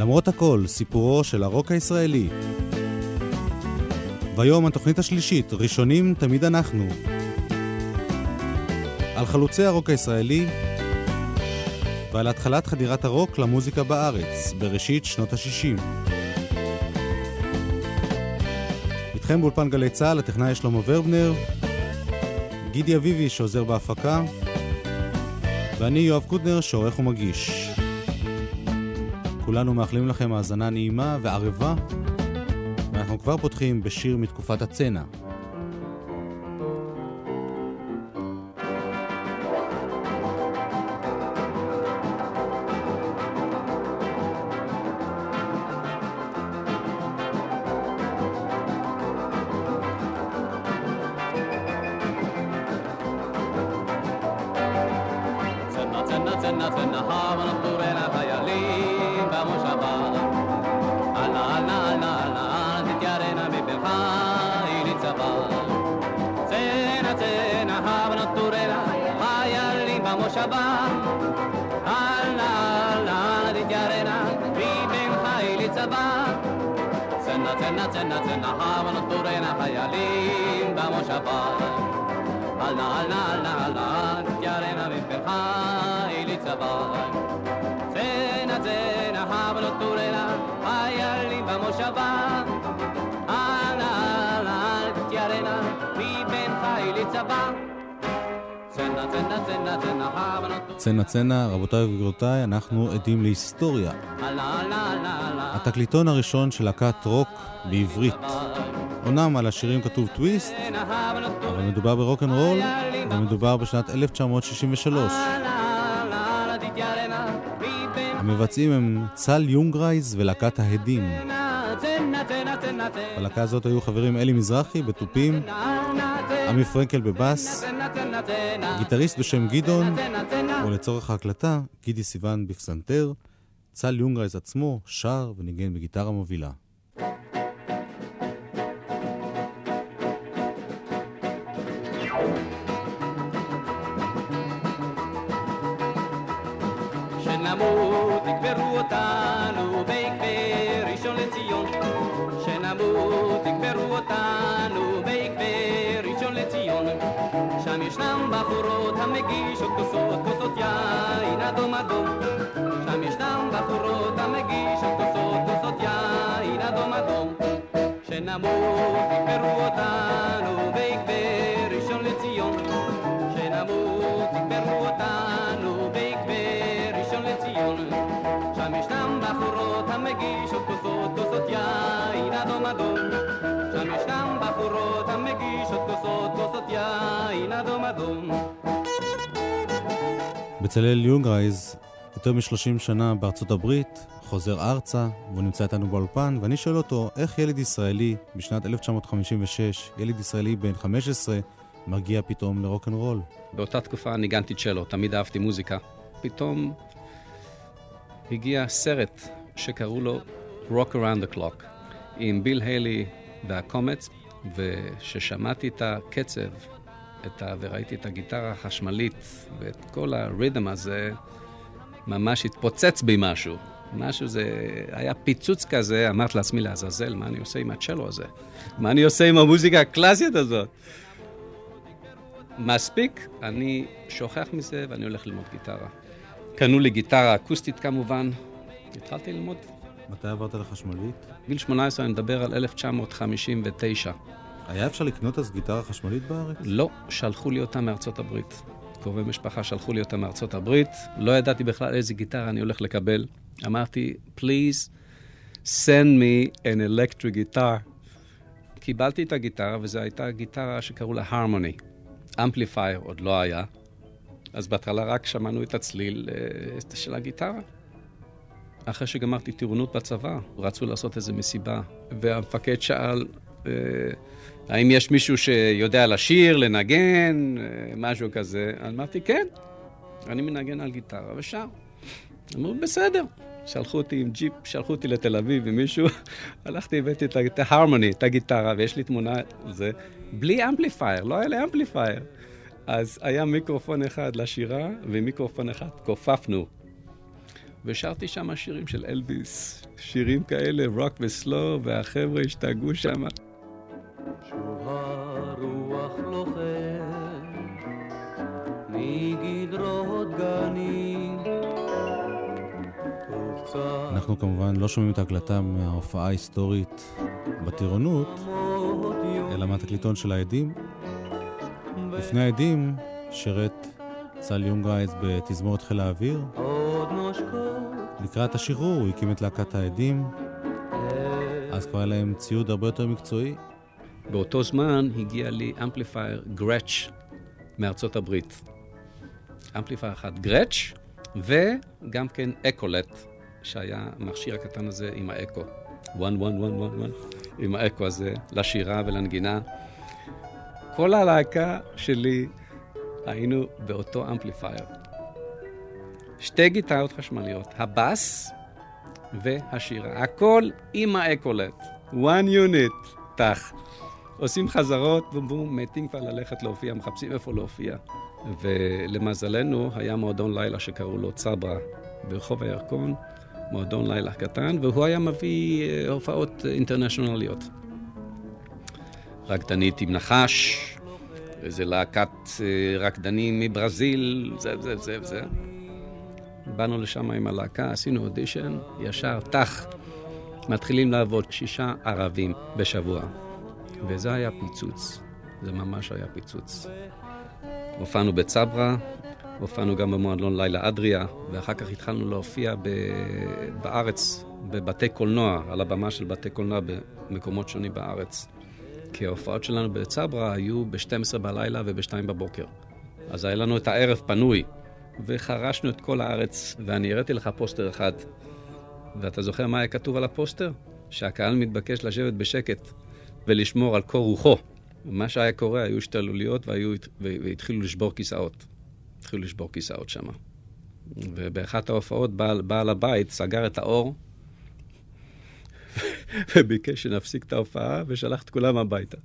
למרות הכל, סיפורו של הרוק הישראלי. והיום התוכנית השלישית, ראשונים תמיד אנחנו. על חלוצי הרוק הישראלי ועל התחלת חדירת הרוק למוזיקה בארץ, בראשית שנות ה-60. איתכם באולפן גלי צה"ל, הטכנאי שלמה ורבנר, גידי אביבי שעוזר בהפקה, ואני יואב קוטנר שעורך ומגיש. כולנו מאחלים לכם האזנה נעימה וערבה, ואנחנו כבר פותחים בשיר מתקופת הצנע. צנע צנע, רבותיי וגבירותיי, אנחנו עדים להיסטוריה. התקליטון הראשון של להקת רוק בעברית. אומנם על השירים כתוב טוויסט, אבל מדובר ברוק אנד רול, ומדובר בשנת 1963. המבצעים הם צל יונגרייז ולהקת ההדים. בלהקה הזאת היו חברים אלי מזרחי בתופים, עמי פרנקל בבאס, גיטריסט בשם גדעון, ולצורך ההקלטה, גידי סיוון בפסנתר, צל יונגרייז עצמו שר וניגן בגיטרה מובילה. שנמות יקברו אותנו ביקבי ראשון לציון. שנמות יקברו אותנו ביקבי ראשון לציון. שם ישנם בחורות המגישות כוסות, כוסות יין אדום אדום. שם ישנם בחורות המגישות כוסות, כוסות יין אדום אדום. בצלאל יונגרייז יותר מ-30 שנה בארצות הברית, חוזר ארצה, והוא נמצא איתנו באולפן, ואני שואל אותו, איך ילד ישראלי בשנת 1956, ילד ישראלי בן 15, מגיע פתאום לרוקנרול? באותה תקופה ניגנתי צ'לו, תמיד אהבתי מוזיקה. פתאום הגיע סרט שקראו לו Rock Around the Clock, עם ביל היילי והקומץ, וכששמעתי את הקצב את ה... וראיתי את הגיטרה החשמלית ואת כל הריתם הזה, ממש התפוצץ בי משהו. משהו זה, היה פיצוץ כזה, אמרתי לעצמי לעזאזל, מה אני עושה עם הצ'לו הזה? מה אני עושה עם המוזיקה הקלאסית הזאת? מספיק, אני שוכח מזה ואני הולך ללמוד גיטרה. קנו לי גיטרה אקוסטית כמובן, התחלתי ללמוד. מתי עברת לחשמלית? גיל 18, אני מדבר על 1959. היה אפשר לקנות אז גיטרה חשמלית בארץ? לא, שלחו לי אותה מארצות הברית. קרובי משפחה שלחו לי אותה מארצות הברית. לא ידעתי בכלל איזה גיטרה אני הולך לקבל. אמרתי, please send me an electric guitar. קיבלתי את הגיטרה, וזו הייתה גיטרה שקראו לה הרמוני. אמפליפייר עוד לא היה. אז בהתחלה רק שמענו את הצליל uh, של הגיטרה. אחרי שגמרתי טירונות בצבא, רצו לעשות איזו מסיבה, והמפקד שאל, uh, האם יש מישהו שיודע לשיר, לנגן, אה, משהו כזה? אמרתי, כן, אני מנגן על גיטרה ושר. אמרו, בסדר. שלחו אותי עם ג'יפ, שלחו אותי לתל אביב עם מישהו, הלכתי, הבאתי את ההרמוניקה, את הגיטרה, ויש לי תמונה על זה, בלי amplifier, לא היה לי amplifier. אז היה מיקרופון אחד לשירה, ומיקרופון אחד כופפנו. ושרתי שם שירים של אלביס, שירים כאלה, רוק ו slow, והחבר'ה השתגעו שם. שוב הרוח לוחם אנחנו כמובן לא שומעים את ההקלטה מההופעה ההיסטורית בטירונות, אלא מהתקליטון של ההדים. לפני ההדים שירת צל יונגרייז בתזמורת חיל האוויר. לקראת השחרור הוא הקים את להקת ההדים. אז כבר היה להם ציוד הרבה יותר מקצועי. באותו זמן הגיע לי amplifier Gretsch מארצות הברית. amplifier אחד Gretsch, וגם כן Echolette, שהיה המכשיר הקטן הזה עם האקו. 1111, עם האקו הזה, לשירה ולנגינה. כל הלהקה שלי היינו באותו amplifier. שתי גיטרות חשמליות, הבאס והשירה. הכל עם ה Echolette. one unit, טח. עושים חזרות, בום בום, מתים כבר ללכת להופיע, מחפשים איפה להופיע. ולמזלנו, היה מועדון לילה שקראו לו צברה ברחוב הירקון, מועדון לילה קטן, והוא היה מביא אה, הופעות אינטרנשיונליות. רקדנית עם נחש, איזה להקת אה, רקדנים מברזיל, זה זה זה זה. באנו לשם עם הלהקה, עשינו אודישן, ישר, טח, מתחילים לעבוד שישה ערבים בשבוע. וזה היה פיצוץ, זה ממש היה פיצוץ. הופענו בצברה, הופענו גם במועדון לילה אדריה, ואחר כך התחלנו להופיע ב... בארץ, בבתי קולנוע, על הבמה של בתי קולנוע במקומות שונים בארץ. כי ההופעות שלנו בצברה היו ב-12 בלילה וב-2 בבוקר. אז היה לנו את הערב פנוי, וחרשנו את כל הארץ, ואני הראיתי לך פוסטר אחד. ואתה זוכר מה היה כתוב על הפוסטר? שהקהל מתבקש לשבת בשקט ולשמור על קור רוחו. מה שהיה קורה, היו השתוללויות והיו, והתחילו לשבור כיסאות. התחילו לשבור כיסאות שם. ובאחת ההופעות בעל, בעל הבית סגר את האור וביקש שנפסיק את ההופעה ושלח את כולם הביתה.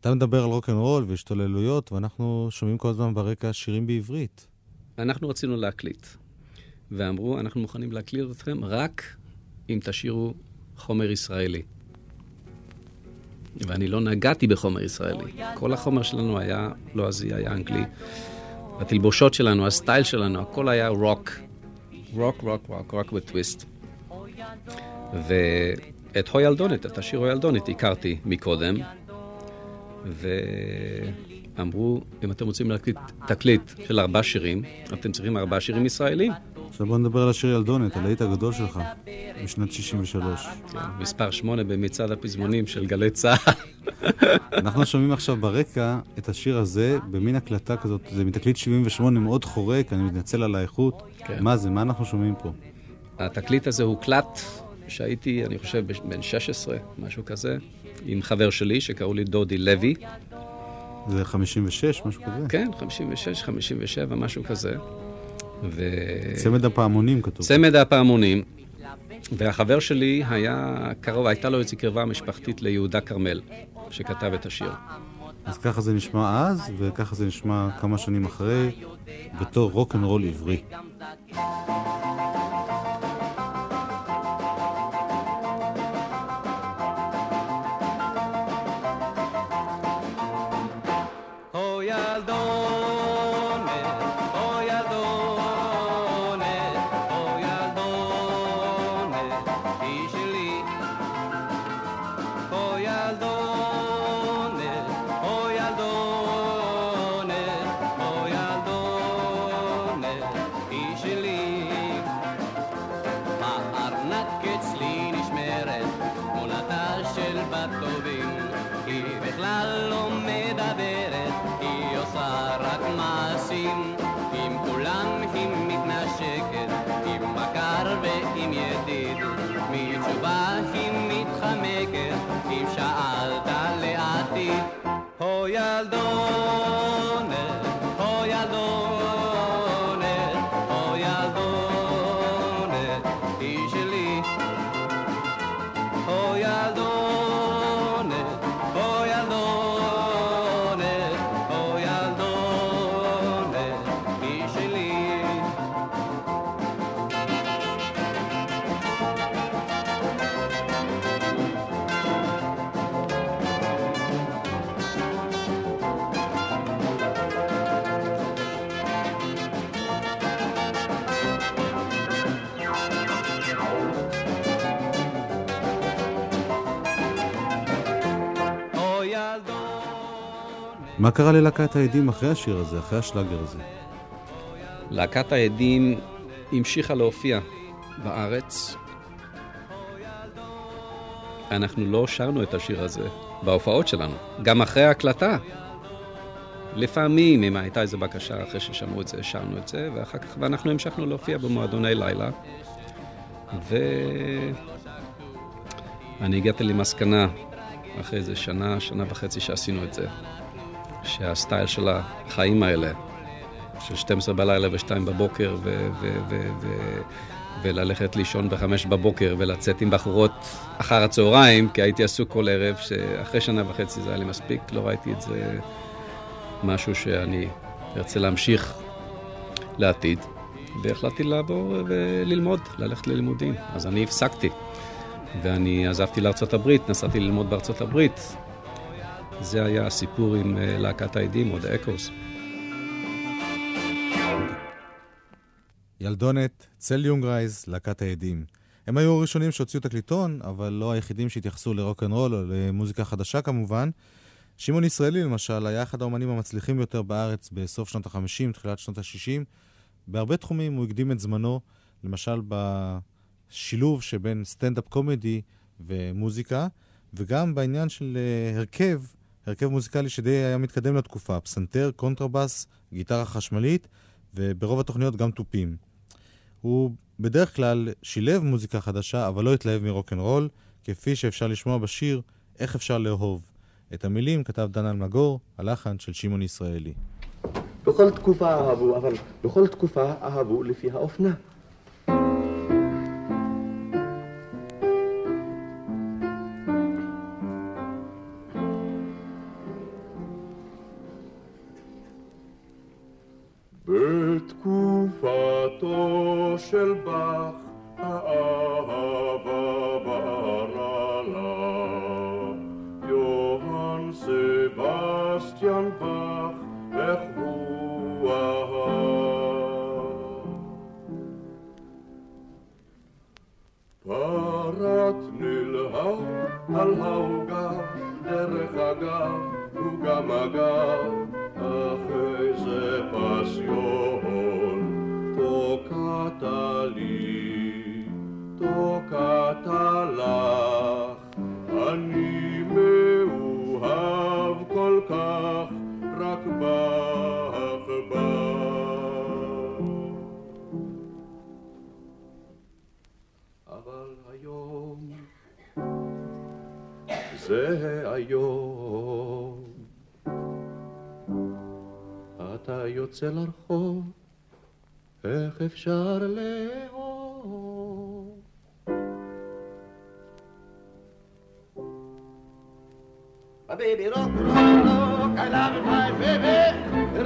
אתה מדבר על רוקנרול והשתוללויות, ואנחנו שומעים כל הזמן ברקע שירים בעברית. אנחנו רצינו להקליט, ואמרו, אנחנו מוכנים להקליט אתכם רק אם תשירו חומר ישראלי. ואני לא נגעתי בחומר ישראלי. כל החומר שלנו היה לועזי, היה אנגלי. התלבושות שלנו, הסטייל שלנו, הכל היה רוק. רוק, רוק, רוק, רוק וטוויסט. ואת הוילדונת, את השיר הוילדונת, הכרתי מקודם. ואמרו, אם אתם רוצים להקליט תקליט של ארבעה שירים, אתם צריכים ארבעה שירים ישראלים. עכשיו בוא נדבר על השיר ילדונת, הלהיט הגדול שלך, משנת 63. כן, מספר שמונה במצעד הפזמונים של גלי צה"ל. אנחנו שומעים עכשיו ברקע את השיר הזה במין הקלטה כזאת, זה מתקליט 78 מאוד חורק, אני מתנצל על האיכות. כן. מה זה, מה אנחנו שומעים פה? התקליט הזה הוקלט כשהייתי, אני חושב, בן 16, משהו כזה, עם חבר שלי שקראו לי דודי לוי. זה 56, משהו כזה? כן, 56, 57, משהו כזה. ו... צמד הפעמונים כתוב. צמד הפעמונים. והחבר שלי היה קרוב, הייתה לו איזו קרבה משפחתית ליהודה כרמל, שכתב את השיר. אז ככה זה נשמע אז, וככה זה נשמע כמה שנים אחרי, בתור רוקנרול עברי. הו ילדונת, מה קרה ללהקת העדים אחרי השיר הזה, אחרי השלאגר הזה? להקת העדים המשיכה להופיע בארץ. אנחנו לא שרנו את השיר הזה בהופעות שלנו, גם אחרי ההקלטה. לפעמים, אם הייתה איזו בקשה אחרי ששמעו את זה, שרנו את זה, ואחר כך, ואנחנו המשכנו להופיע במועדוני לילה. ואני הגעתי למסקנה, אחרי איזה שנה, שנה וחצי שעשינו את זה, שהסטייל של החיים האלה, של 12 בלילה ו-2 בבוקר, ו- ו- ו- ו- וללכת לישון ב-5 בבוקר ולצאת עם בחורות אחר הצהריים, כי הייתי עסוק כל ערב, שאחרי שנה וחצי זה היה לי מספיק, לא ראיתי את זה משהו שאני ארצה להמשיך לעתיד. והחלטתי לעבור וללמוד, ללכת ללימודים. אז אני הפסקתי, ואני עזבתי לארצות הברית, נסעתי ללמוד בארצות הברית. זה היה הסיפור עם אה, להקת העדים, או The Echoes. ילדונת, צל יונגרייז, להקת העדים. הם היו הראשונים שהוציאו תקליטון, אבל לא היחידים שהתייחסו לרוקנרול או למוזיקה חדשה כמובן. שמעון ישראלי למשל היה אחד האומנים המצליחים ביותר בארץ בסוף שנות ה-50, תחילת שנות ה-60. בהרבה תחומים הוא הקדים את זמנו, למשל בשילוב שבין סטנדאפ קומדי ומוזיקה, וגם בעניין של uh, הרכב, הרכב מוזיקלי שדי היה מתקדם לתקופה, פסנתר, קונטרבאס, גיטרה חשמלית, וברוב התוכניות גם תופים. הוא בדרך כלל שילב מוזיקה חדשה, אבל לא התלהב מרוקנרול, כפי שאפשר לשמוע בשיר "איך אפשר לאהוב". את המילים כתב דן אלמגור, הלחן של שמעון ישראלי. בכל תקופה אהבו, אבל בכל תקופה אהבו לפי האופנה. בתקופתו של באך האהבה ברא לה יוהן סבסטיאן באך איך הוא אהב. פרט נלהב על העוגה דרך אגב וגם אגב זה היום אתה יוצא לרחוב איך אפשר לאהוב My baby rock, rock, rock, I love my baby.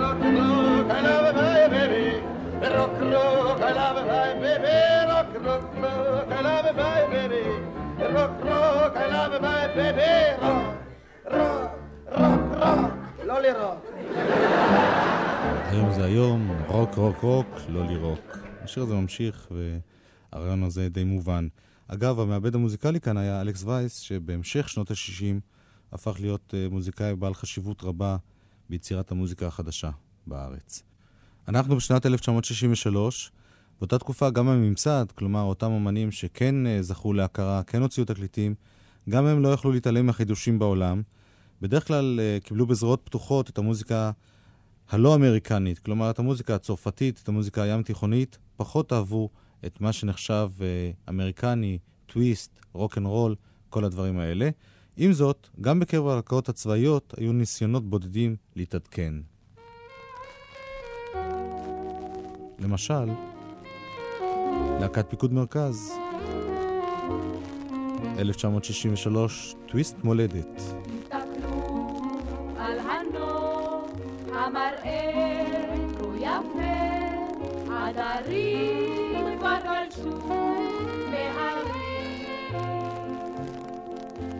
Rock, rock, I love my baby. Rock, rock, I love my baby. Rock, rock, rock, I love my baby. Rock, rock, I love my baby. Rock, rock, rock, לא לירוק. היום זה היום, רוק, רוק, רוק, לא לירוק. השיר הזה ממשיך, והרעיון הזה די מובן. אגב, המעבד המוזיקלי כאן היה אלכס וייס, שבהמשך שנות ה-60 הפך להיות uh, מוזיקאי בעל חשיבות רבה ביצירת המוזיקה החדשה בארץ. אנחנו בשנת 1963, באותה תקופה גם הממסד, כלומר אותם אמנים שכן uh, זכו להכרה, כן הוציאו תקליטים, גם הם לא יכלו להתעלם מהחידושים בעולם. בדרך כלל uh, קיבלו בזרועות פתוחות את המוזיקה הלא אמריקנית, כלומר את המוזיקה הצרפתית, את המוזיקה הים תיכונית, פחות אהבו את מה שנחשב uh, אמריקני, טוויסט, רוק אנד רול, כל הדברים האלה. עם זאת, גם בקרב הלהקות הצבאיות היו ניסיונות בודדים להתעדכן. למשל, להקת פיקוד מרכז, 1963, טוויסט מולדת. תסתכלו.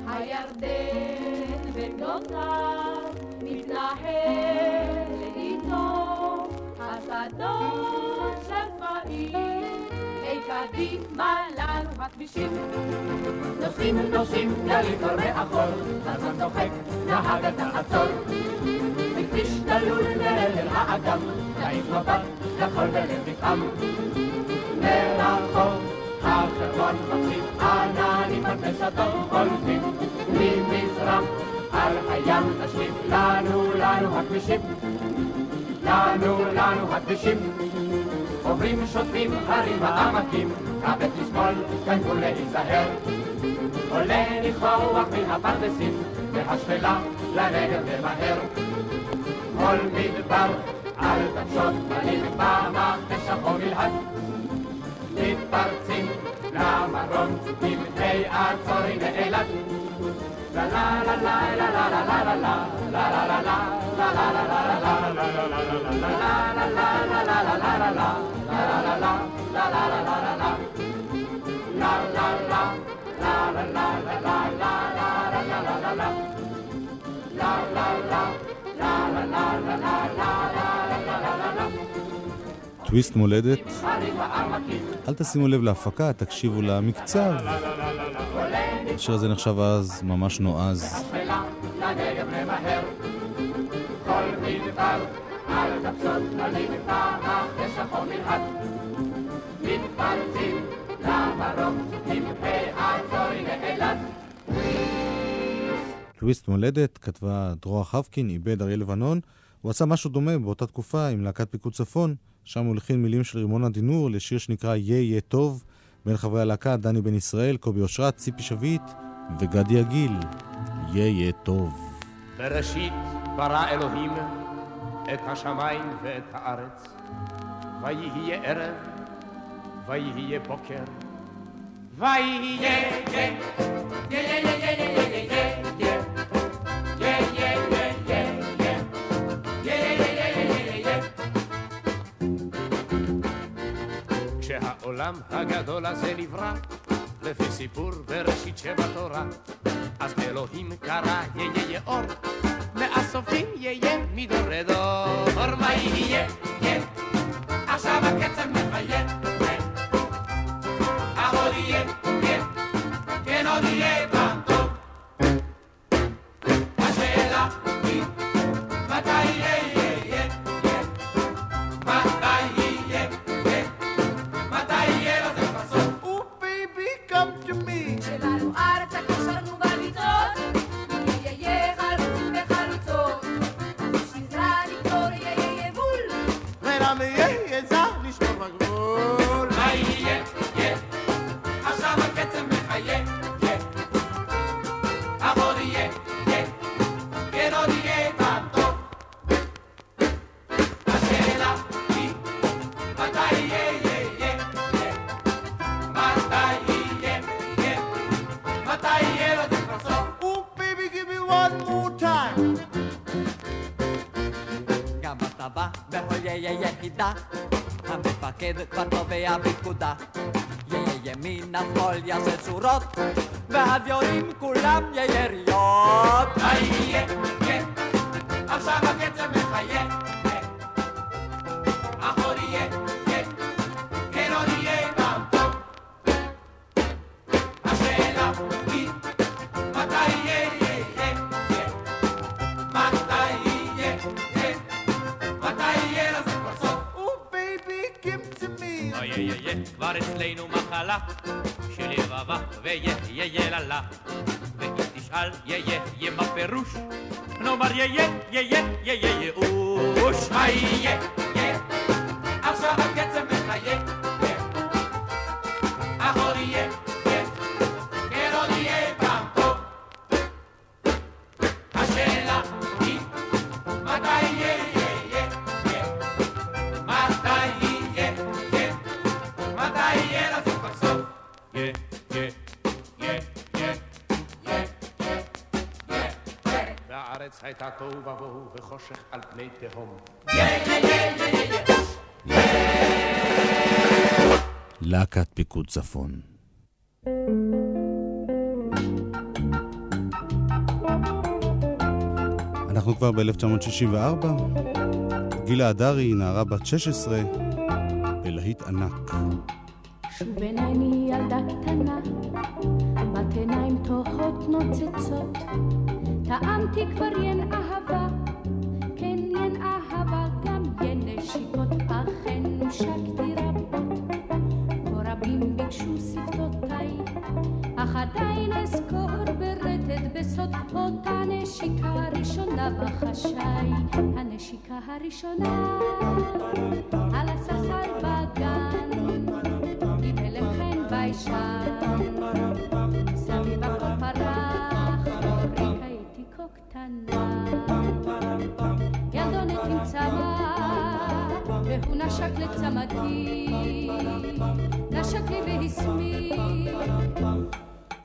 הירדן בגדותיו מתנהל הילדים הללו הכבישים. נוסעים נוסעים גלים כבר מאחור, חזון דוחק, נהג התחצול. בכביש דלול לעבר האדם, להעיף מבט לכל בלב נפעם. מרחוב החברון מחזיק עננים על פסדו חולפים ממזרח על הים תשליך לנו לנו הכבישים לנו לנו הכבישים עוברים שוטפים הרים העמקים, כבד לשמאל, כאן גבול להיזהר. עולה ניחוח מן הפרדסים, והשפלה לנגב ומהר. כל מדבר על תמשות מלאים במכתש החום מלהט. מתפרצים למרום צוקים, היי עצורי לאילת. טוויסט מולדת. אל תשימו לב להפקה, תקשיבו למקצב. השיר הזה נחשב אז ממש נועז. טוויסט מולדת, כתבה דרורה חבקין, איבד אריה לבנון. הוא עשה משהו דומה באותה תקופה עם להקת פיקוד צפון, שם הוא הלחין מילים של רימון עדינור לשיר שנקרא "יהיה יהיה טוב", בין חברי הלהקה דני בן ישראל, קובי אושרת, ציפי שביט וגדי יגיל. יהיה טוב. בראשית ברא אלוהים את השמיים ואת הארץ. ויהיה ערב, ויהיה בוקר, ויהיה כשהעולם הגדול הזה נברא, לפי סיפור בראשית שבתורה, אז אלוהים קרא יהיה אור, מהסופים יהיה מדור לדור. מה יהיה? יהיה. עכשיו הקצב מחייב. עוד יהיה, יהיה. כן עוד יהיה פעם טוב. השאלה היא, מתי יהיה, יהיה, יהיה. תוהו ובוהו וחושך על פני תהום. להקת פיקוד צפון. אנחנו כבר ב-1964. גילה הדרי היא נערה בת 16 בלהיט ענק. שוב עיניי ילדה קטנה, בת עיניים תוהות נוצצות, טעמתי כבר ין אהבה גם ין נשיקות, אכן נושקתי רבות. כה רבים ביקשו שפתותיי, אך עדיין אזכור ברטט בסוד אותה נשיקה הראשונה בחשאי. הנשיקה הראשונה על הספסל בגן, קיבל חן ביישן, סביב הכל פרח, הייתי קטנה. ילדונת עם צמא, והוא נשק לצמתי, נשק לי והסמיק.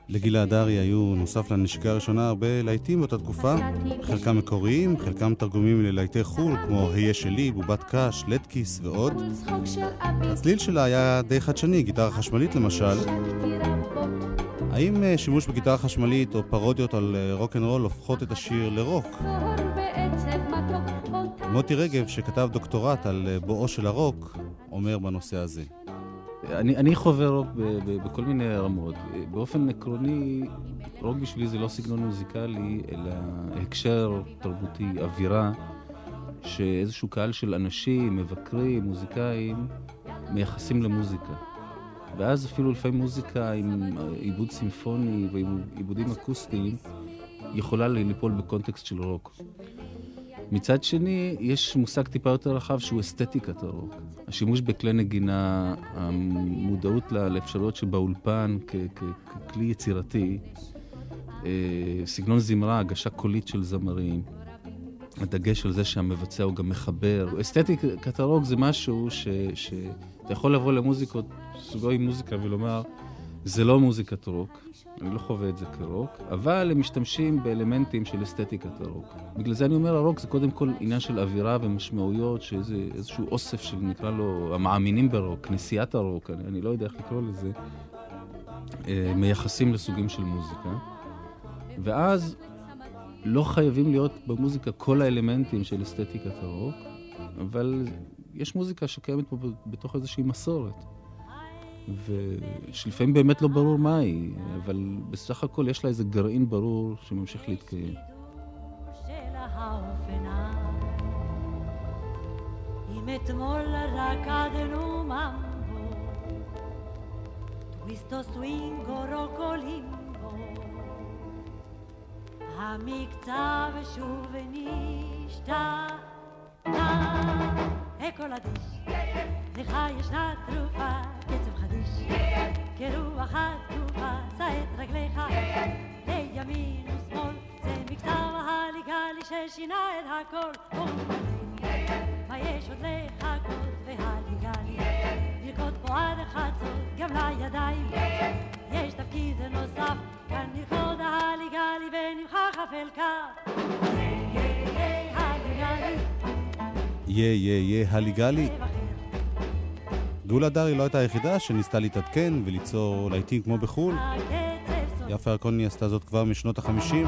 לגילה הדרי היו, נוסף לנשיקה הראשונה, הרבה להיטים באותה תקופה, חלקם מקוריים, חלקם תרגומים ללהיטי חו"ל, כמו היה שלי, בובת קש, לטקיס ועוד. הצליל שלה היה די חדשני, גיטרה חשמלית למשל. האם אה, שימוש בגיטרה חשמלית או פרודיות על אה, רוקנרול הופכות את השיר לרוק? מוטי רגב, שכתב דוקטורט על אה, בואו של הרוק, אומר בנושא הזה. אני, אני חווה רוק ב, ב, בכל מיני רמות. באופן עקרוני, רוק בשבילי זה לא סגנון מוזיקלי, אלא הקשר תרבותי, אווירה, שאיזשהו קהל של אנשים, מבקרים, מוזיקאים, מייחסים למוזיקה. ואז אפילו לפעמים מוזיקה עם עיבוד סימפוני ועם עיבודים אקוסטיים יכולה ליפול בקונטקסט של רוק. מצד שני, יש מושג טיפה יותר רחב שהוא אסתטיקת הרוק. השימוש בכלי נגינה, המודעות לאפשרויות שבאולפן ככלי יצירתי, אה, סגנון זמרה, הגשה קולית של זמרים, הדגש על זה שהמבצע הוא גם מחבר. אסתטיקת הרוק זה משהו שאתה יכול לבוא למוזיקות, סוגי מוזיקה ולומר, זה לא מוזיקת רוק, אני לא חווה את זה כרוק, אבל הם משתמשים באלמנטים של אסתטיקת הרוק. בגלל זה אני אומר, הרוק זה קודם כל עניין של אווירה ומשמעויות, שזה איזשהו אוסף של נקרא לו המאמינים ברוק, כנסיית הרוק, אני, אני לא יודע איך לקרוא לזה, אה, מייחסים לסוגים של מוזיקה. ואז לא חייבים להיות במוזיקה כל האלמנטים של אסתטיקת הרוק, אבל יש מוזיקה שקיימת פה בתוך איזושהי מסורת. ושלפעמים באמת לא ברור מה היא, אבל בסך הכל יש לה איזה גרעין ברור שממשיך להתקיים. המקצב שוב נשתנה. הכל אדיש, לך ישנה תרופה, קצב חדיש, כרוח התגובה, שא את רגליך לימין ושמאל, זה מקצב הליגלי ששינה את הכל. מה יש עוד לחכות והליגלי, לרקוד פה עד החצות, גם לידיים. יש תפקיד נוסף, כאן נרקוד הליגלי ונמחא חפל כף. הליגלי יה יה יה הליגלי. גאולה דרי לא הייתה היחידה שניסתה להתעדכן וליצור להיטים כמו בחו"ל. יפה ירקוני עשתה זאת כבר משנות החמישים.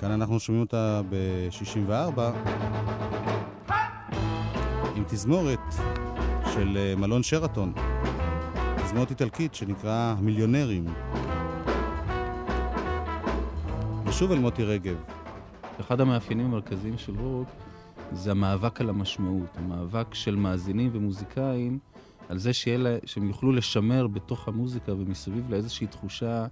כאן אנחנו שומעים אותה ב-64 עם תזמורת של אה, מלון שרתון. תזמורת איטלקית שנקרא מיליונרים. ושוב אל מוטי רגב. אחד המאפיינים המרכזיים של רוק זה המאבק על המשמעות, המאבק של מאזינים ומוזיקאים על זה שיהיה שהם יוכלו לשמר בתוך המוזיקה ומסביב לאיזושהי תחושה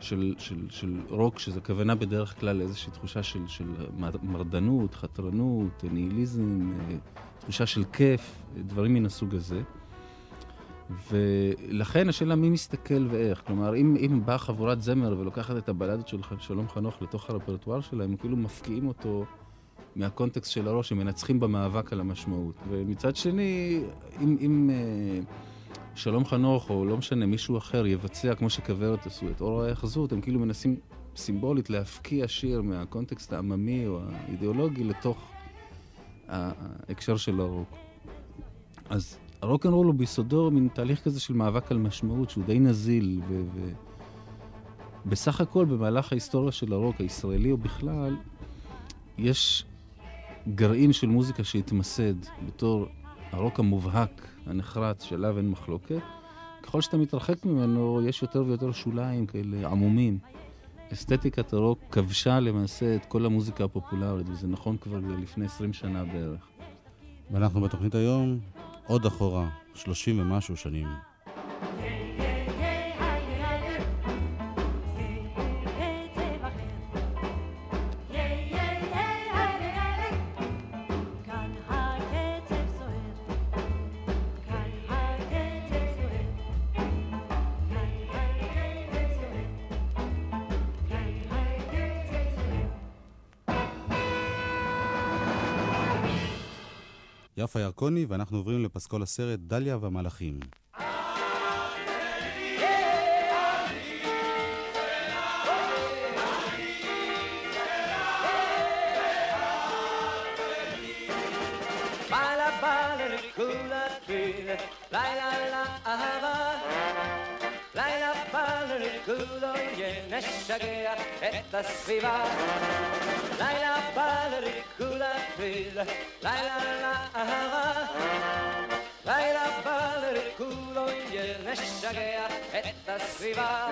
של, של, של רוק, שזה כוונה בדרך כלל לאיזושהי תחושה של, של מר- מרדנות, חתרנות, ניהיליזם, אה, תחושה של כיף, דברים מן הסוג הזה. ולכן השאלה מי מסתכל ואיך. כלומר, אם, אם באה חבורת זמר ולוקחת את הבלדות של שלום חנוך לתוך הרפרטואר שלהם, הם כאילו מפקיעים אותו מהקונטקסט של הראש, הם מנצחים במאבק על המשמעות. ומצד שני, אם, אם אה, שלום חנוך, או לא משנה, מישהו אחר יבצע, כמו שכוורת עשו, את אור ההאחזות, הם כאילו מנסים סימבולית להפקיע שיר מהקונטקסט העממי או האידיאולוגי לתוך ההקשר של הרוק. אז הרוקנרול הוא ביסודו מין תהליך כזה של מאבק על משמעות שהוא די נזיל, ו... ו... בסך הכל במהלך ההיסטוריה של הרוק הישראלי או בכלל, יש גרעין של מוזיקה שהתמסד בתור הרוק המובהק, הנחרץ, שעליו אין מחלוקת. ככל שאתה מתרחק ממנו, יש יותר ויותר שוליים כאלה עמומים. אסתטיקת הרוק כבשה למעשה את כל המוזיקה הפופולרית, וזה נכון כבר לפני 20 שנה בערך. ואנחנו בתוכנית היום עוד אחורה, 30 ומשהו שנים. ירקוני, ואנחנו עוברים לפסקול הסרט דליה והמלאכים. עוין, נשגע את הסביבה. לילה בא לריקוד הטריל, לילה לאהבה. לילה בא לריקוד עוין, נשגע את הסביבה.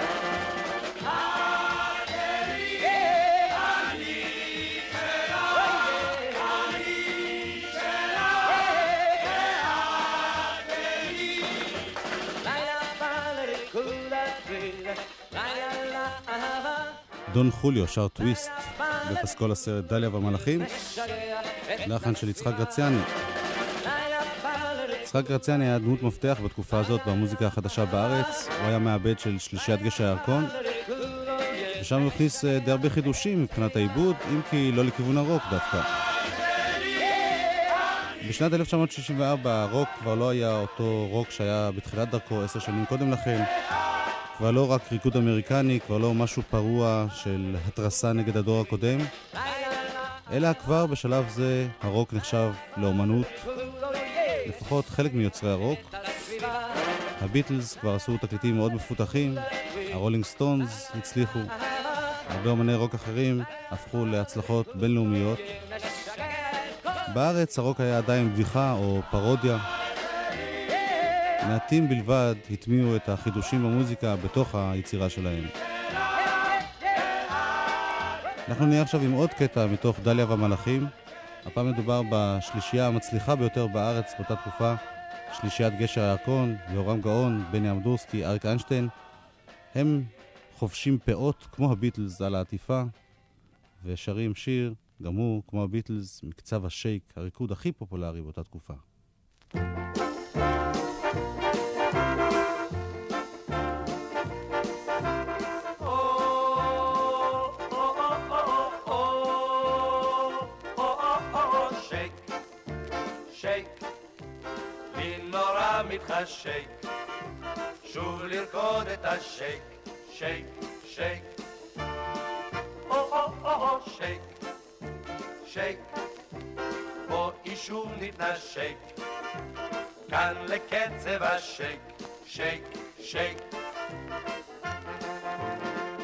דון חוליו שר טוויסט בפסקול הסרט דליה והמלאכים, לחן של יצחק גרציאני. יצחק גרציאני היה דמות מפתח בתקופה הזאת במוזיקה החדשה בארץ. הוא היה מעבד של שלישיית גשר הירקון. ושם הוא הכניס אה, די הרבה חידושים מבחינת העיבוד, אם כי לא לכיוון הרוק דווקא. בשנת 1964 הרוק כבר לא היה אותו רוק שהיה בתחילת דרכו עשר שנים קודם לכן. כבר לא רק ריקוד אמריקני, כבר לא משהו פרוע של התרסה נגד הדור הקודם, אלא כבר בשלב זה הרוק נחשב לאומנות, לפחות חלק מיוצרי הרוק. הביטלס כבר עשו תקליטים מאוד מפותחים, הרולינג סטונס הצליחו, הרבה אומני רוק אחרים הפכו להצלחות בינלאומיות. בארץ הרוק היה עדיין בדיחה או פרודיה. מעטים בלבד הטמיעו את החידושים במוזיקה בתוך היצירה שלהם. אנחנו נהיה עכשיו עם עוד קטע מתוך דליה והמלאכים. הפעם מדובר בשלישייה המצליחה ביותר בארץ באותה תקופה, שלישיית גשר הירקון, יורם גאון, בני אמדורסקי, אריק איינשטיין. הם חובשים פאות כמו הביטלס על העטיפה, ושרים שיר, גם הוא, כמו הביטלס, מקצב השייק, הריקוד הכי פופולרי באותה תקופה. שייק, מתחשק, שוב לרקוד את השייק, שייק, שייק. או-או-או, שייק, שייק, בואי שוב נתנשק, כאן לקצב השייק, שייק, שייק.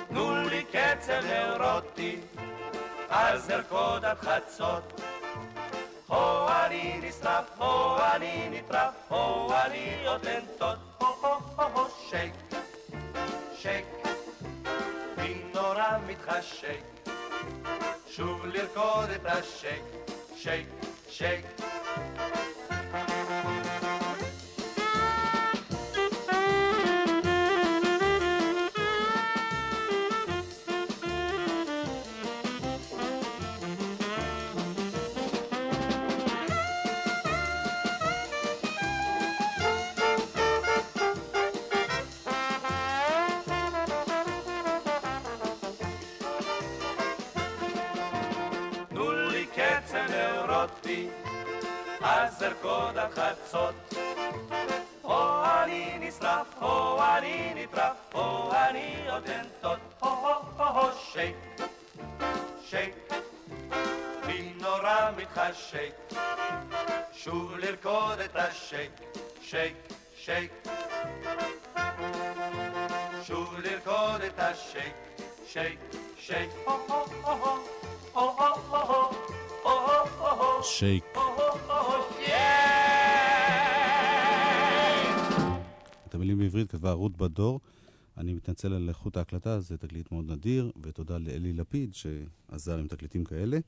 תנו לי קצב נאורוטי, אז ארקוד עד חצות. הו אני נשרף, הו אני נטרף, הו אני עוד לנטות, הו הו הו הו שייק, שייק, בי נורא מתחשק, שוב לרקוד את השייק, שייק, שייק. שייק. את המילים בעברית כתבה רות בדור. אני מתנצל על איכות ההקלטה, זה תקליט מאוד נדיר, ותודה לאלי לפיד שעזר עם תקליטים כאלה.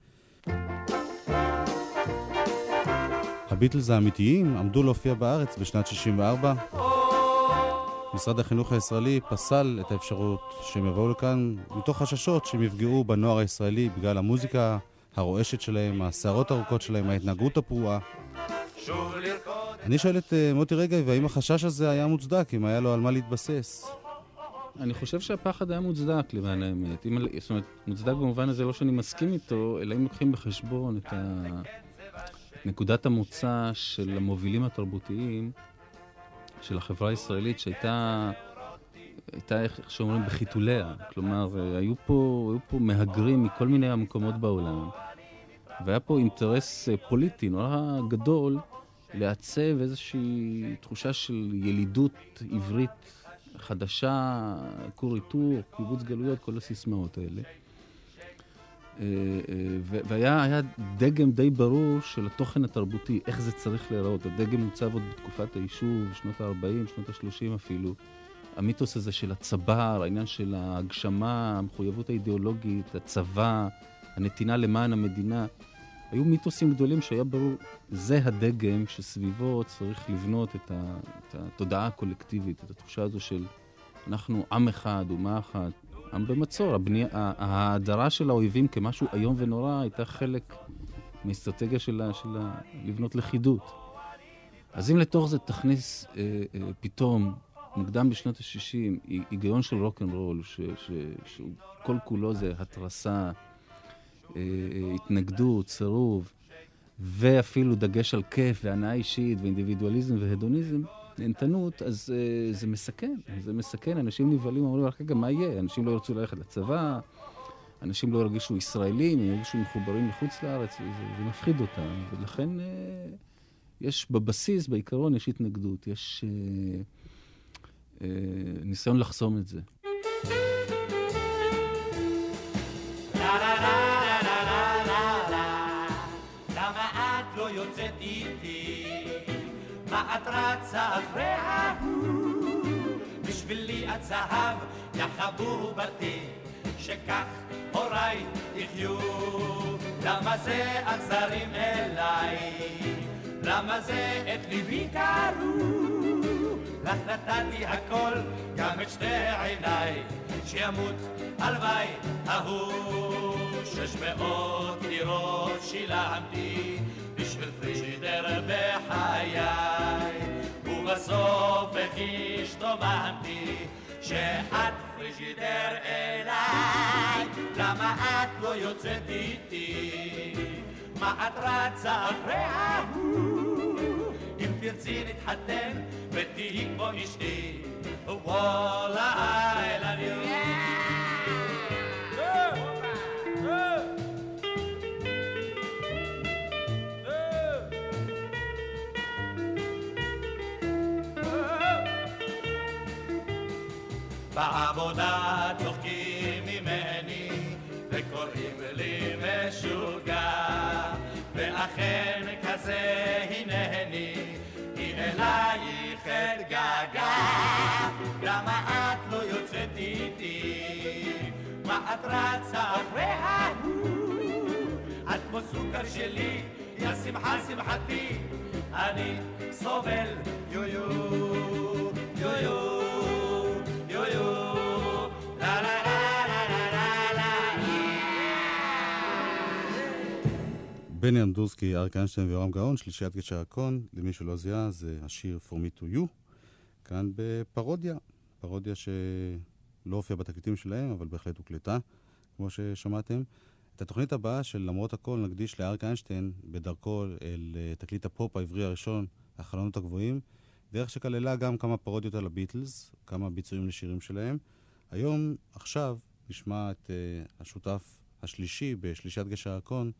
הביטלס האמיתיים עמדו להופיע בארץ בשנת 64. משרד החינוך הישראלי פסל את האפשרות שהם יבואו לכאן מתוך חששות שהם יפגעו בנוער הישראלי בגלל המוזיקה הרועשת שלהם, השערות הארוכות שלהם, ההתנהגות הפרועה. אני שואל את אה, מוטי רגב, והאם החשש הזה היה מוצדק, אם היה לו על מה להתבסס? אני חושב שהפחד היה מוצדק, למען האמת. אם, זאת אומרת, מוצדק במובן הזה לא שאני מסכים איתו, אלא אם לוקחים בחשבון את, ה... את נקודת המוצא של המובילים התרבותיים של החברה הישראלית, שהייתה, הייתה, איך שאומרים, בחיתוליה. כלומר, היו פה, היו פה מהגרים מכל מיני מקומות בעולם, והיה פה אינטרס אה, פוליטי נורא גדול לעצב איזושהי תחושה של ילידות עברית חדשה, כור היתור, קיבוץ גלויות, כל הסיסמאות האלה. אה, אה, והיה היה דגם די ברור של התוכן התרבותי, איך זה צריך להיראות. הדגם מוצב עוד בתקופת היישוב, שנות ה-40, שנות ה-30 אפילו. המיתוס הזה של הצבר, העניין של ההגשמה, המחויבות האידיאולוגית, הצבא, הנתינה למען המדינה. היו מיתוסים גדולים שהיה ברור, זה הדגם שסביבו צריך לבנות את, ה, את התודעה הקולקטיבית, את התחושה הזו של אנחנו עם אחד, אומה אחת, עם במצור. הבני... ההאדרה של האויבים כמשהו איום ונורא הייתה חלק מאסטרטגיה שלה, שלה לבנות לכידות. אז אם לתוך זה תכניס אה, אה, פתאום, מוקדם בשנות ה-60, היגיון של רוקנרול, שהוא כל כולו זה התרסה, אה, אה, התנגדות, סירוב, ואפילו דגש על כיף והנאה אישית ואינדיבידואליזם והדוניזם, נהנתנות, אז uh, זה מסכן, זה מסכן. אנשים נבהלים, אומרים, רגע, מה יהיה? אנשים לא ירצו ללכת לצבא, אנשים לא ירגישו ישראלים, הם ירגישו מחוברים לחוץ לארץ, זה, זה מפחיד אותם. ולכן uh, יש בבסיס, בעיקרון, יש התנגדות, יש uh, ניסיון לחסום את זה. מה את רצה אחרי ההוא? בשבילי את זהב, יא חבובתי, שכך הוריי יחיו. למה זה אכזרים אליי? למה זה את ליבי קרו? לך נתתי הכל, גם את שתי עיניי, שימות הלוואי ההוא. שש מאות לירות שילמתי בשביל פריג'ידר בחיי, ובסוף איך השתוממתי שאת פריג'ידר אליי. למה את לא יוצאת איתי? מה את רצה אחרי ההוא? תרצי נתחתן ותהי כמו אשתי, וואלה, I love you. בעבודה אלייך אתגעגע למה את לא יוצאת איתי? מה את רצה אחרי ההוא? את כמו סוכר שלי, יא שמחה שמחתי אני סובל יו יו בני אמדורסקי, אריק איינשטיין ויורם גאון, שלישיית גשר הירקון, למי שלא זיהה, זה השיר From Me To You, כאן בפרודיה, פרודיה שלא הופיעה בתקליטים שלהם, אבל בהחלט הוקלטה, כמו ששמעתם. את התוכנית הבאה של למרות הכל נקדיש לאריק איינשטיין בדרכו אל אה, תקליט הפופ העברי הראשון, החלונות הגבוהים, דרך שכללה גם כמה פרודיות על הביטלס, כמה ביצועים לשירים שלהם. היום, עכשיו, נשמע את uh, השותף השלישי בשלישיית גשר הקון,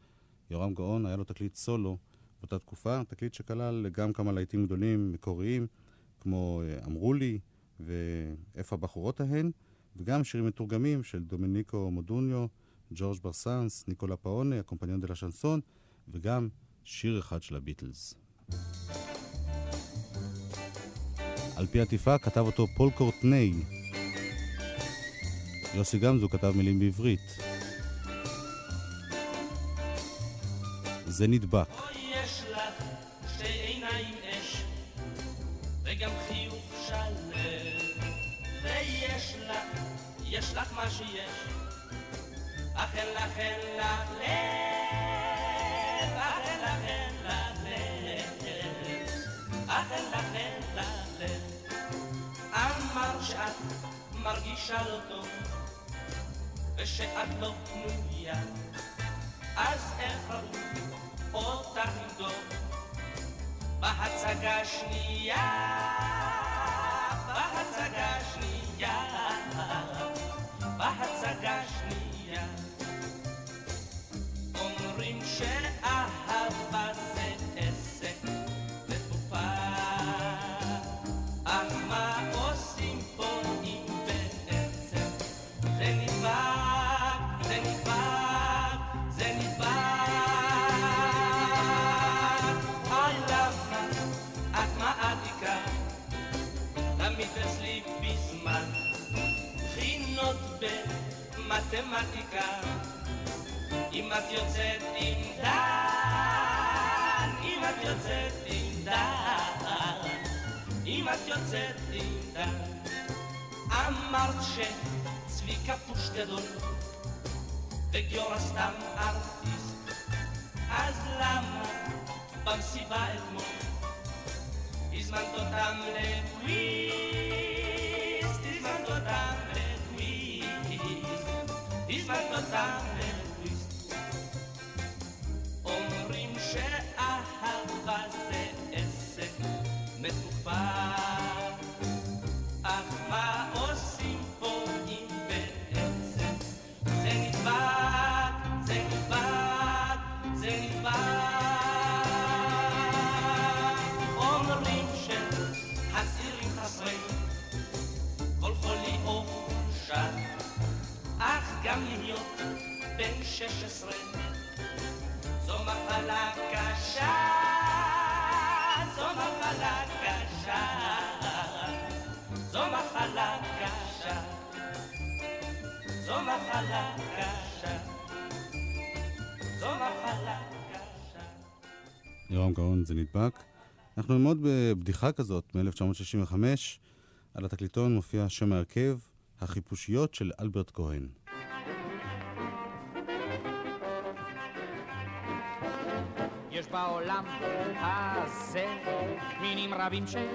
יורם גאון, היה לו תקליט סולו באותה תקופה, תקליט שכלל גם כמה להיטים גדולים מקוריים, כמו uh, אמרו לי ואיפה הבחורות ההן, וגם שירים מתורגמים של דומיניקו מודוניו, ג'ורג' ברסנס, ניקולה פאונה, הקומפניון דה לה שנסון, וגם שיר אחד של הביטלס. על פי עטיפה כתב אותו פול קורטני. יוסי גמזו כתב מילים בעברית. זה נדבק. יש לך לך, יש לך מה מרגישה לא טוב, ושאת לא פנויה, אז איך ראו אותך לבדוק בהצגה השנייה, שצביקה פוש גדול, וגיורא סתם ארטיסט, אז למה במסיבה אתמול הזמנת אותם לטוויסט, הזמנת אותם לטוויסט, הזמנת אותם לטוויסט. זו מחלה קשה, זו מחלה קשה. יורם גאון, זה נדבק. אנחנו נלמוד בבדיחה כזאת מ-1965. על התקליטון מופיע שם ההרכב, החיפושיות של אלברט כהן. יש בעולם הזה מינים רבים של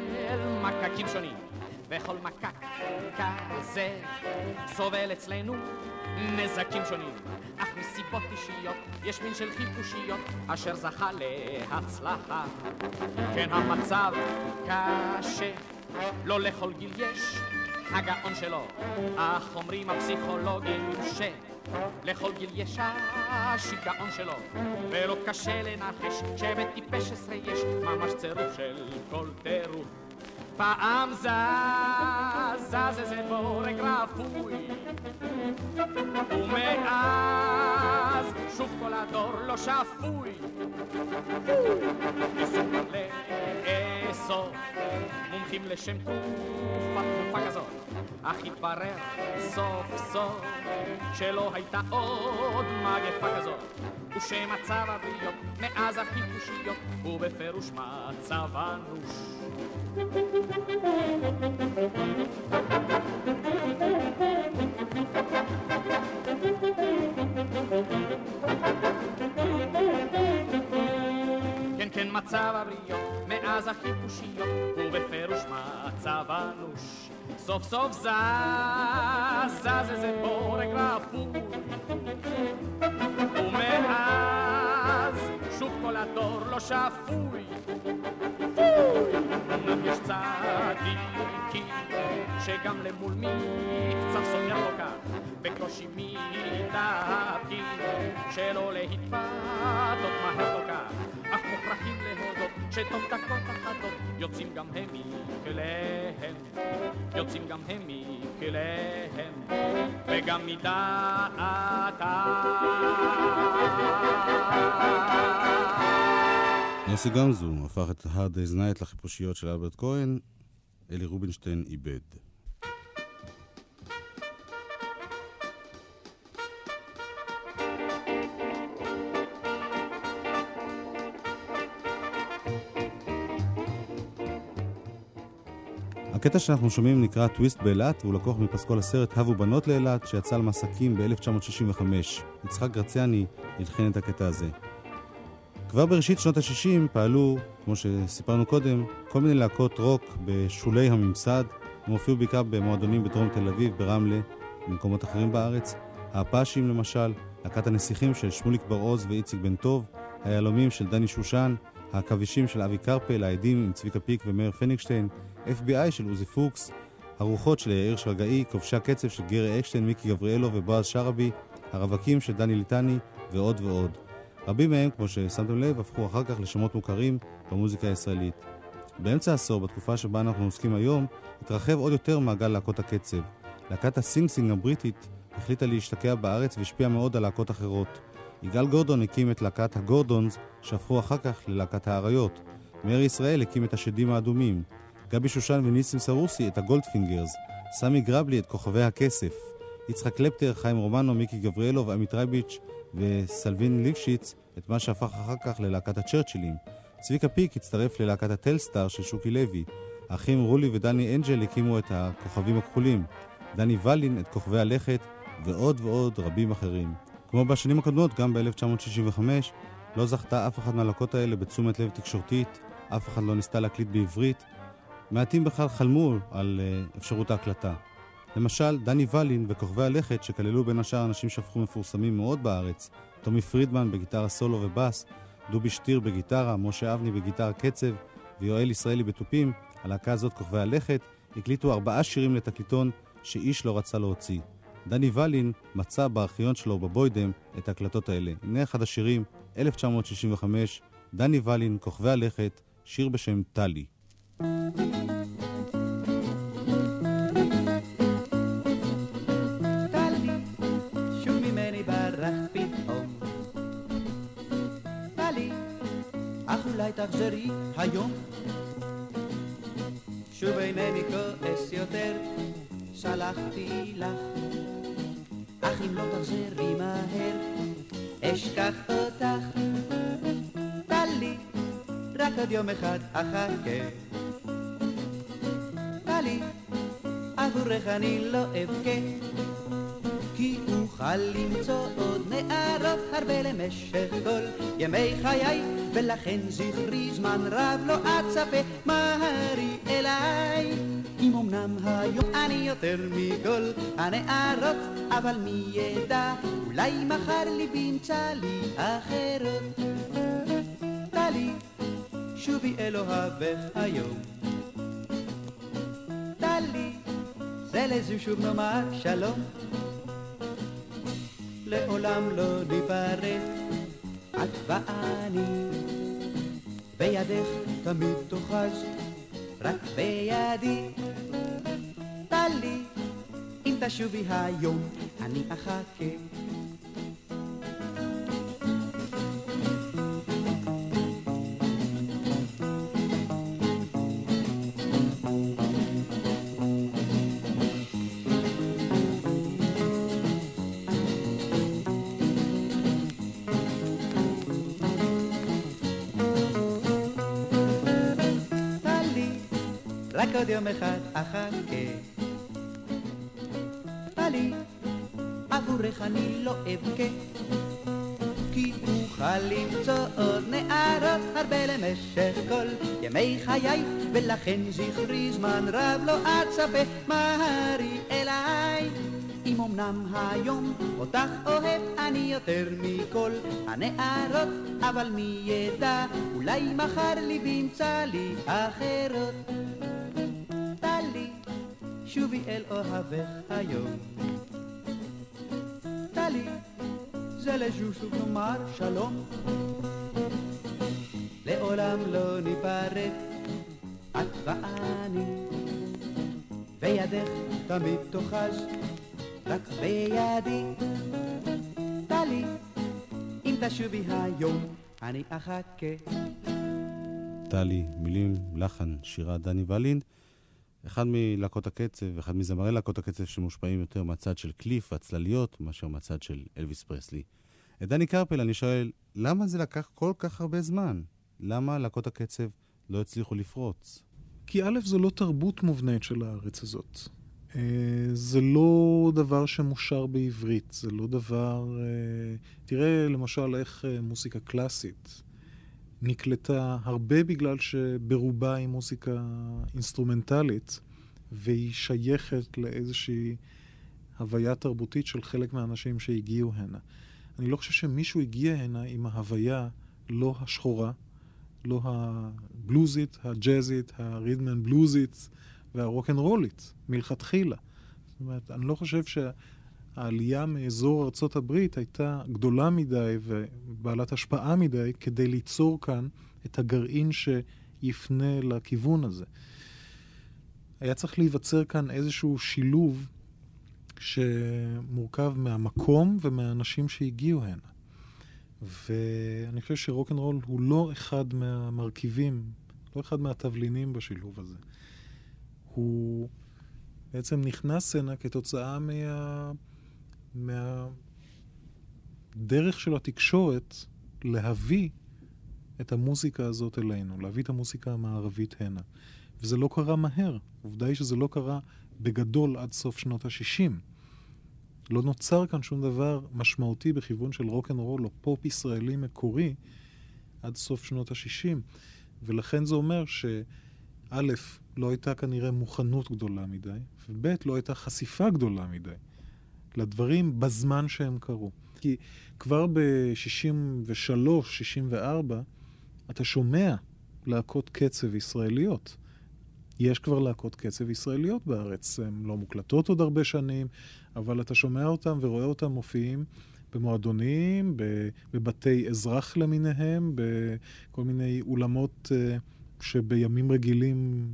מקקים שונים וכל מקק כזה סובל אצלנו נזקים שונים. אך מסיבות אישיות יש מין של חיפושיות אשר זכה להצלחה. כן המצב קשה לא לכל גיל יש הגאון שלו. אך אומרים הפסיכולוגים ש... לכל גיל יש השיגעון שלו, ולא קשה לנחש שבטיפש עשרה יש ממש צירוף של כל טירוף. פעם זז, זז איזה בורג רפוי, ומאז שוב כל הדור לא שפוי. ניסו לאסוף מומחים לשם תרופה, תרופה כזאת, אך התברר סוף סוף שלא הייתה עוד מגפה כזאת, ושמצב הבריות מאז החיפושיות הוא בפירוש מצב אנוש. כן, כן, מצב הבריות מאז החיפושיות הוא בפירוש מצב אנוש. סוף סוף זז, זז איזה בורג רפוי, ומאז שוב כל הדור לא שפוי. יש צדיקים שגם למול מקצת סוגר לו כך, בקושי מתאפקים שלא להתפתות מהר כל כך, אך מוכרחים להודות שתוך דקות אחדות. יוצאים גם הם מכליהם, יוצאים גם הם מכליהם, וגם מדעתם. יוסי גמזו הפך את Hard Day's Night לחיפושיות של אלברט כהן, אלי רובינשטיין איבד. הקטע שאנחנו שומעים נקרא טוויסט באילת, והוא לקוח מפסקול הסרט "הבו בנות לאילת", שיצא למסקים ב-1965. יצחק גרציאני הלחין את הקטע הזה. כבר בראשית שנות ה-60 פעלו, כמו שסיפרנו קודם, כל מיני להקות רוק בשולי הממסד. הם הופיעו בעיקר במועדונים בדרום תל אביב, ברמלה ובמקומות אחרים בארץ. האפאשים למשל, להקת הנסיכים של שמוליק בר-עוז ואיציק בן טוב, היהלומים של דני שושן, העכבישים של אבי קרפל, ההדים עם צביקה פיק ומאיר פניגשטיין, FBI של עוזי פוקס, הרוחות של יאיר שרגאי, כובשי הקצב של גרי אקשטיין, מיקי גבריאלו ובועז שרעבי, הרווקים של דני ליטני ועוד ועוד. רבים מהם, כמו ששמתם לב, הפכו אחר כך לשמות מוכרים במוזיקה הישראלית. באמצע העשור, בתקופה שבה אנחנו עוסקים היום, התרחב עוד יותר מעגל להקות הקצב. להקת הסינג סינג הבריטית החליטה להשתקע בארץ והשפיעה מאוד על להקות אחרות. יגאל גורדון הקים את להקת הגורדונס, שהפכו אחר כך ללהקת האריות. מאיר ישראל הקים את השדים האדומים. גבי שושן וניסים סרוסי את הגולדפינגרס. סמי גרבלי את כוכבי הכסף. יצחק קלפטר, חיים רומנו, מיקי גבריאלו ועמי טרייביץ' וסלווין ליפשיץ את מה שהפך אחר כך ללהקת הצ'רצ'ילים. צביקה פיק הצטרף ללהקת הטלסטאר של שוקי לוי. האחים רולי ודני אנג'ל הקימו את הכוכבים הכחולים. דני ולין את כוכבי הלכת ועוד ועוד רבים אחרים. כמו בשנים הקודמות, גם ב-1965, לא זכתה אף אחת מהלהקות האלה בתשומת לב תקשורתית, אף אחד לא ניסתה להקליט בעברית. מעטים בכלל חלמו על uh, אפשרות ההקלטה. למשל, דני ולין וכוכבי הלכת, שכללו בין השאר אנשים שהפכו מפורסמים מאוד בארץ, טומי פרידמן בגיטרה סולו ובאס, דובי שטיר בגיטרה, משה אבני בגיטרה קצב ויואל ישראלי בתופים, הלהקה הזאת, כוכבי הלכת, הקליטו ארבעה שירים לתקליטון שאיש לא רצה להוציא. דני ולין מצא בארכיון שלו בבוידם את ההקלטות האלה. הנה אחד השירים, 1965, דני ולין, כוכבי הלכת, שיר בשם טלי. טלי, תחזרי היום. שוב אינני כועס יותר, סלחתי לך. אך אם לא תחזרי מהר, אשכח אותך. טלי, רק עוד יום אחד אחכה. טלי, עבורך אני לא אבכה. כי אוכל למצוא עוד נערות הרבה למשך כל ימי חיי, ולכן זכרי זמן רב לא אצפה מהרי אליי. אם אמנם היום אני יותר מכל הנערות, אבל מי ידע, אולי מחר ליבי ימצא לי אחרות. טלי, שובי אל אוהבך היום. טלי, זה לזו שוב נאמר שלום. לעולם לא ניפרד, את ואני. בידך תמיד תאחז, רק בידי. טלי, אם תשובי היום, אני אחכה. עוד יום אחד אחכה. טלי, עבורך אני לא אבכה. כי אוכל למצוא עוד נערות הרבה למשך כל ימי חיי, ולכן זכרי זמן רב לא אצפה מהרי אליי. אם אמנם היום אותך אוהב אני יותר מכל הנערות, אבל מי ידע, אולי מחר ליבי ימצא לי אחרות. שובי אל אוהבך היום. טלי, זה לשושו נאמר שלום. לעולם לא ניפרד, את ואני, וידך תמיד תאחז, רק בידי. טלי, אם תשובי היום, אני אחכה. טלי, מילים, לחן, שירה דני ולין. אחד מלהקות הקצב, אחד מזמרי להקות הקצב שמושפעים יותר מהצד של קליף והצלליות, מאשר מהצד של אלוויס פרסלי. את דני קרפל אני שואל, למה זה לקח כל כך הרבה זמן? למה להקות הקצב לא הצליחו לפרוץ? כי א', זו לא תרבות מובנית של הארץ הזאת. אה, זה לא דבר שמושר בעברית, זה לא דבר... אה, תראה למשל איך אה, מוסיקה קלאסית נקלטה הרבה בגלל שברובה היא מוזיקה אינסטרומנטלית, והיא שייכת לאיזושהי הוויה תרבותית של חלק מהאנשים שהגיעו הנה. אני לא חושב שמישהו הגיע הנה עם ההוויה לא השחורה, לא הבלוזית, הג'אזית, הרידמן בלוזית והרוקנרולית, מלכתחילה. זאת אומרת, אני לא חושב שהעלייה מאזור ארצות הברית הייתה גדולה מדי ובעלת השפעה מדי כדי ליצור כאן את הגרעין שיפנה לכיוון הזה. היה צריך להיווצר כאן איזשהו שילוב שמורכב מהמקום ומהאנשים שהגיעו הנה. ואני חושב שרוקנרול הוא לא אחד מהמרכיבים, לא אחד מהתבלינים בשילוב הזה. הוא בעצם נכנס הנה כתוצאה מה... מהדרך של התקשורת להביא את המוזיקה הזאת אלינו, להביא את המוזיקה המערבית הנה. וזה לא קרה מהר. עובדה היא שזה לא קרה בגדול עד סוף שנות ה-60. לא נוצר כאן שום דבר משמעותי בכיוון של רוקנרול או פופ ישראלי מקורי עד סוף שנות ה-60. ולכן זה אומר שא', לא הייתה כנראה מוכנות גדולה מדי, וב', לא הייתה חשיפה גדולה מדי לדברים בזמן שהם קרו. כי כבר ב-63, 64, אתה שומע להקות קצב ישראליות. יש כבר להקות קצב ישראליות בארץ. הן לא מוקלטות עוד הרבה שנים, אבל אתה שומע אותם ורואה אותם מופיעים במועדונים, בבתי אזרח למיניהם, בכל מיני אולמות אה, שבימים רגילים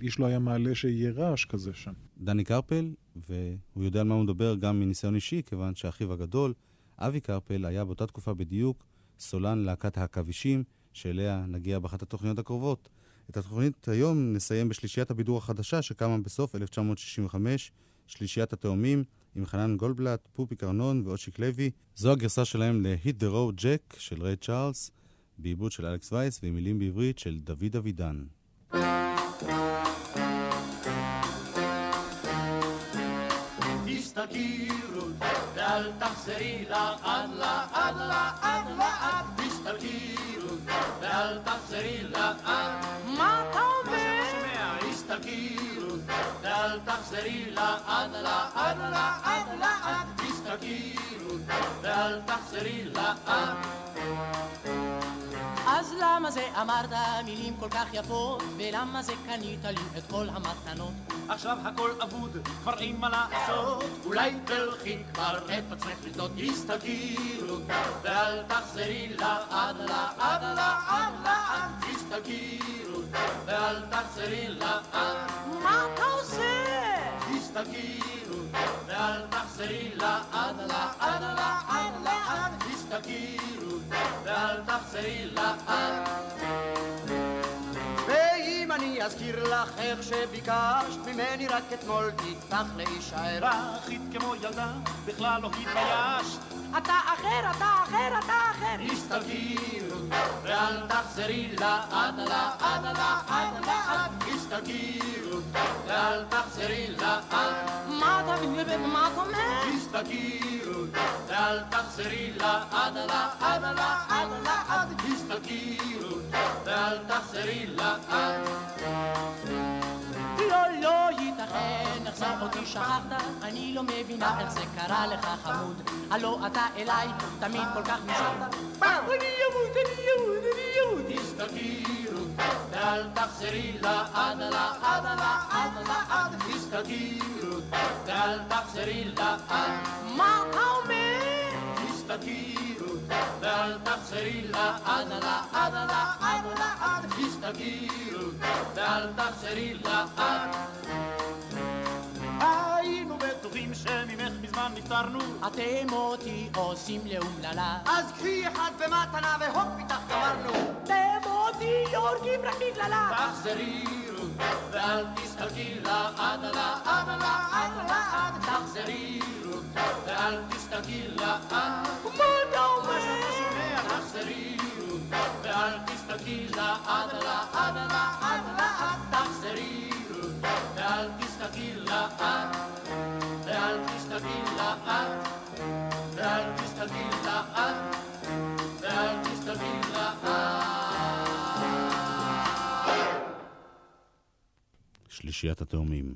איש לא היה מעלה שיהיה רעש כזה שם. דני קרפל, והוא יודע על מה הוא מדבר גם מניסיון אישי, כיוון שאחיו הגדול, אבי קרפל, היה באותה תקופה בדיוק סולן להקת העכבישים, שאליה נגיע באחת התוכניות הקרובות. את התוכנית היום נסיים בשלישיית הבידור החדשה שקמה בסוף 1965, שלישיית התאומים, עם חנן גולדבלט, פופי קרנון ואושיק לוי. זו הגרסה שלהם ל-Hit the Road Jack של ריי צ'ארלס, בעיבוד של אלכס וייס ועם מילים בעברית של דוד אבידן. תסתכירו, ואל תחזרי לעד, לעד, לעד, לעד, תסתכירו, ואל תחזרי לעד. מה אתה אומר? תסתכירו, ואל תחזרי לעד, לעד, לעד, לעד, תסתכירו, ואל תחזרי לעד. אז למה זה אמרת מילים כל כך יפות, ולמה זה קנית לי את כל המתנות? עכשיו הכל אבוד, כבר אין מה לעשות. אולי תלכי כבר את עצמך לבדות, תסתכירו, ואל תחזרי לעד, לעד, לעד, לעד, תסתכירו, ואל תחזרי לעד. מה אתה עושה? תסתכירו, ואל תחזרי לעד, לעד, לעד, לעד, תסתכירו, ואל תחזרי לעד. ואם אני אזכיר לך איך שביקשת ממני רק אתמול תפתח להישאר בכית כמו ילדה, בכלל לא התביישת. אתה אחר, אתה אחר, אתה אחר. תסתכירו, ואל תחזרי לעד, לעד, לעד, לעד, תסתכירו, ואל תחזרי לעד. מה אתה מה אתה אומר? תסתכירו, ואל תחזרי לעד, לעד, לעד, לעד, תסתכירו, ואל תחזרי לעד. איך זה אותי שכחת? אני לא מבינה איך זה קרה לך חמוד. הלא אתה אליי תמיד כל כך נשארת. אני אמות, אני אמות, אני אמות. תסתכירו, ואל תחזרי לעד, לעד, לעד, לעד, תסתכירו, ואל תחזרי לעד. מה אתה אומר? תסתכירו, ואל תחזרי לעד, לעד, לעד, לעד, תסתכירו, ואל תחזרי לעד. שממך מזמן נפטרנו. אתם אותי עושים לאומללה. אז קחי אחד במתנה והופ איתך גמרנו אתם אותי הורגים רק בגללה. תחזרי רות, ואל תסתכלי לעד, לעד, לעד, לעד, תחזרי רות, ואל תסתכלי לעד. מה אתה אומר? תחזרי רות, ואל לאט לאט לאט לאט תחזרי ואל תסתכלי לאט ואל שלישיית התאומים.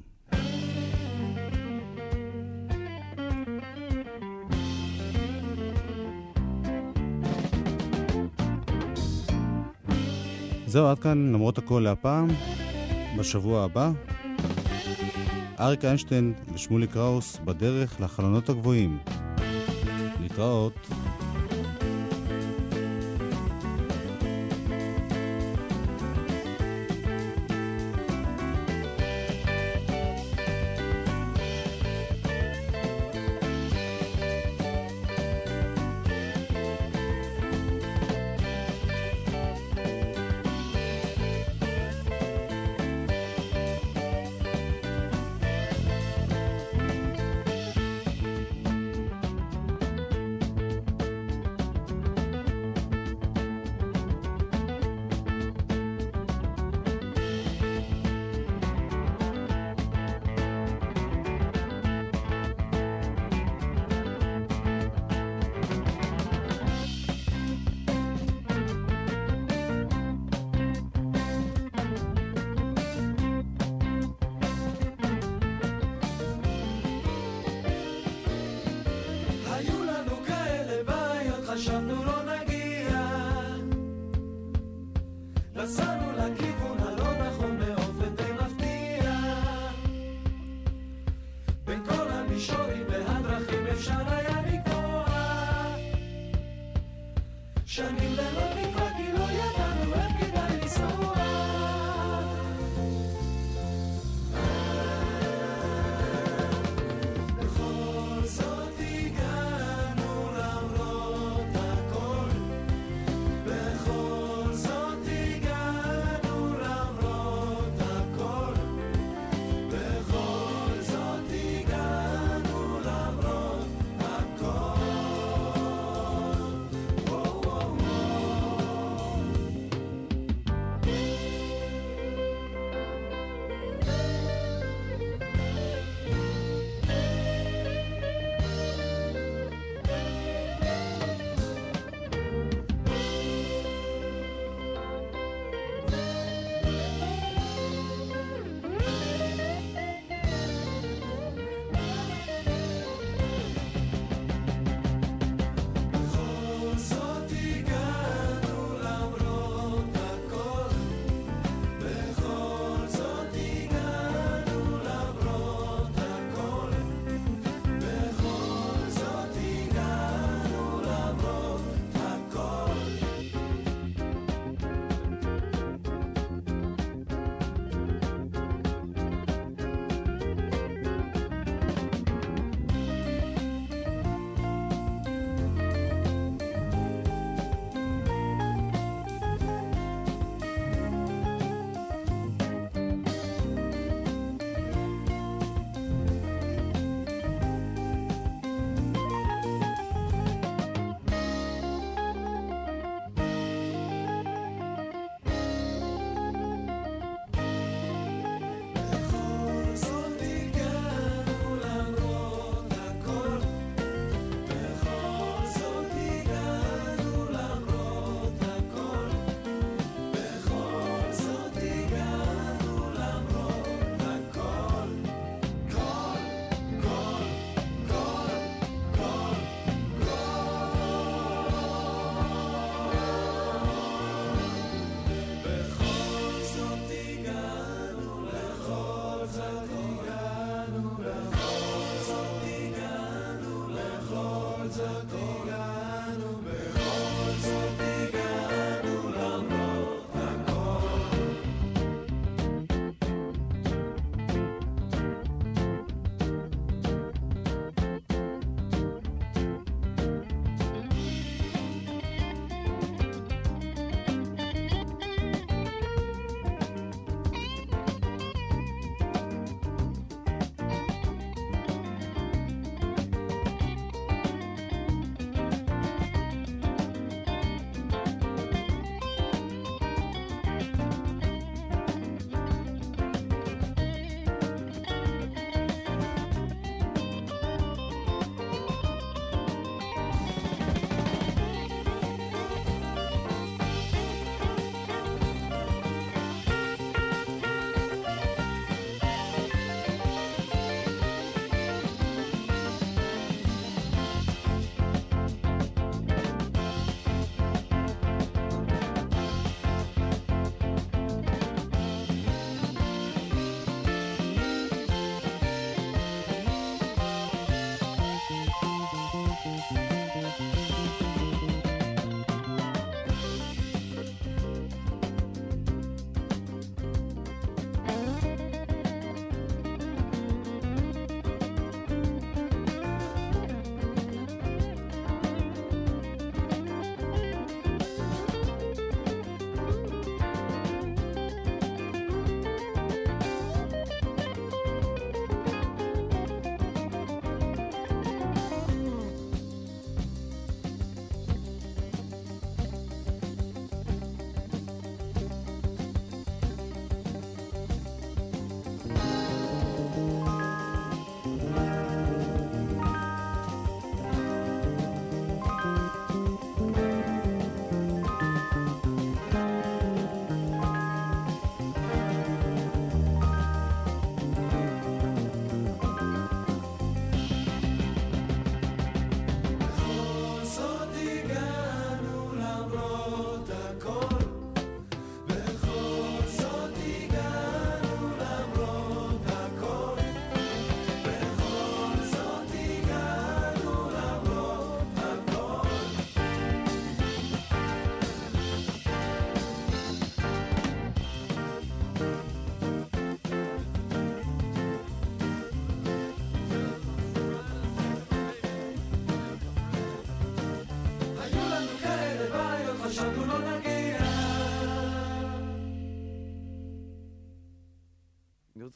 זהו, עד כאן למרות הכל להפעם. בשבוע הבא, אריק איינשטיין ושמולי קראוס בדרך לחלונות הגבוהים. להתראות. shining their light.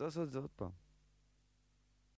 לעשות